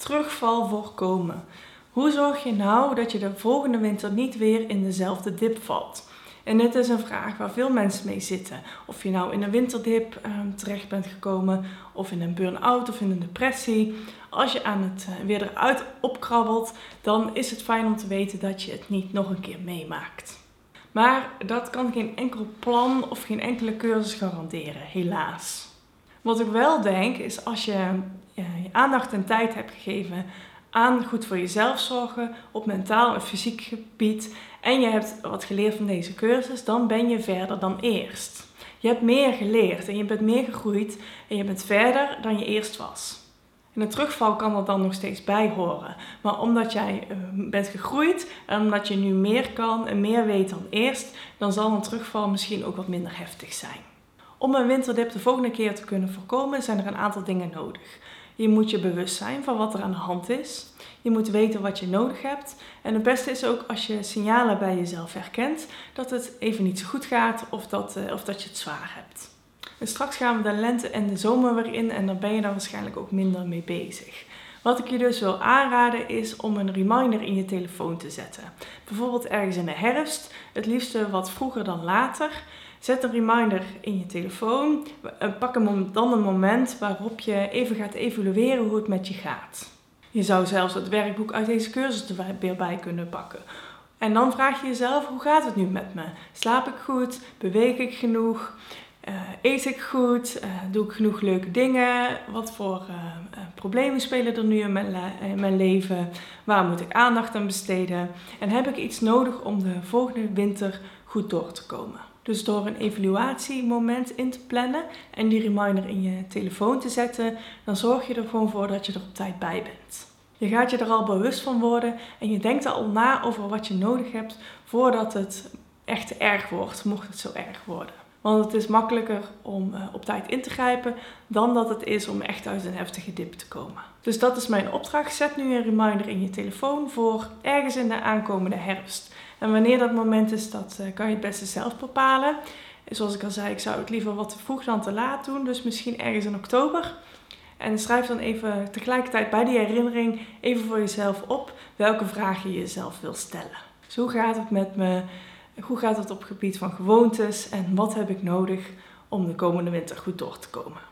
Terugval voorkomen. Hoe zorg je nou dat je de volgende winter niet weer in dezelfde dip valt? En dit is een vraag waar veel mensen mee zitten. Of je nou in een winterdip ehm, terecht bent gekomen, of in een burn-out of in een depressie. Als je aan het uh, weer eruit opkrabbelt, dan is het fijn om te weten dat je het niet nog een keer meemaakt. Maar dat kan geen enkel plan of geen enkele cursus garanderen, helaas. Wat ik wel denk is als je je aandacht en tijd hebt gegeven aan goed voor jezelf zorgen op mentaal en fysiek gebied en je hebt wat geleerd van deze cursus, dan ben je verder dan eerst. Je hebt meer geleerd en je bent meer gegroeid en je bent verder dan je eerst was. En een terugval kan er dan nog steeds bij horen. Maar omdat jij eh, bent gegroeid en omdat je nu meer kan en meer weet dan eerst, dan zal een terugval misschien ook wat minder heftig zijn. Om een winterdip de volgende keer te kunnen voorkomen, zijn er een aantal dingen nodig. Je moet je bewust zijn van wat er aan de hand is. Je moet weten wat je nodig hebt. En het beste is ook als je signalen bij jezelf herkent dat het even niet zo goed gaat of dat, uh, of dat je het zwaar hebt. En straks gaan we de lente en de zomer weer in en dan ben je daar waarschijnlijk ook minder mee bezig. Wat ik je dus wil aanraden is om een reminder in je telefoon te zetten. Bijvoorbeeld ergens in de herfst, het liefste wat vroeger dan later. Zet een reminder in je telefoon. Pak een, dan een moment waarop je even gaat evalueren hoe het met je gaat. Je zou zelfs het werkboek uit deze cursus er weer bij kunnen pakken. En dan vraag je jezelf, hoe gaat het nu met me? Slaap ik goed? Beweeg ik genoeg? Uh, eet ik goed? Uh, doe ik genoeg leuke dingen? Wat voor problemen spelen er nu in mijn, leven? Waar moet ik aandacht aan besteden? En heb ik iets nodig om de volgende winter goed door te komen? Dus door een evaluatiemoment in te plannen en die reminder in je telefoon te zetten, dan zorg je er gewoon voor dat je er op tijd bij bent. Je gaat je er al bewust van worden en je denkt al na over wat je nodig hebt voordat het echt erg wordt, mocht het zo erg worden. Want het is makkelijker om uh, op tijd in te grijpen dan dat het is om echt uit een heftige dip te komen. Dus dat is mijn opdracht. Zet nu een reminder in je telefoon voor ergens in de aankomende herfst. En wanneer dat moment is, dat uh, kan je het beste zelf bepalen. Zoals ik al zei, ik zou het liever wat te vroeg dan te laat doen. Dus misschien ergens in oktober. En schrijf dan even tegelijkertijd bij die herinnering even voor jezelf op welke vraag je jezelf wil stellen. Dus hoe gaat het met me? Hoe gaat het op het gebied van gewoontes? En wat heb ik nodig om de komende winter goed door te komen?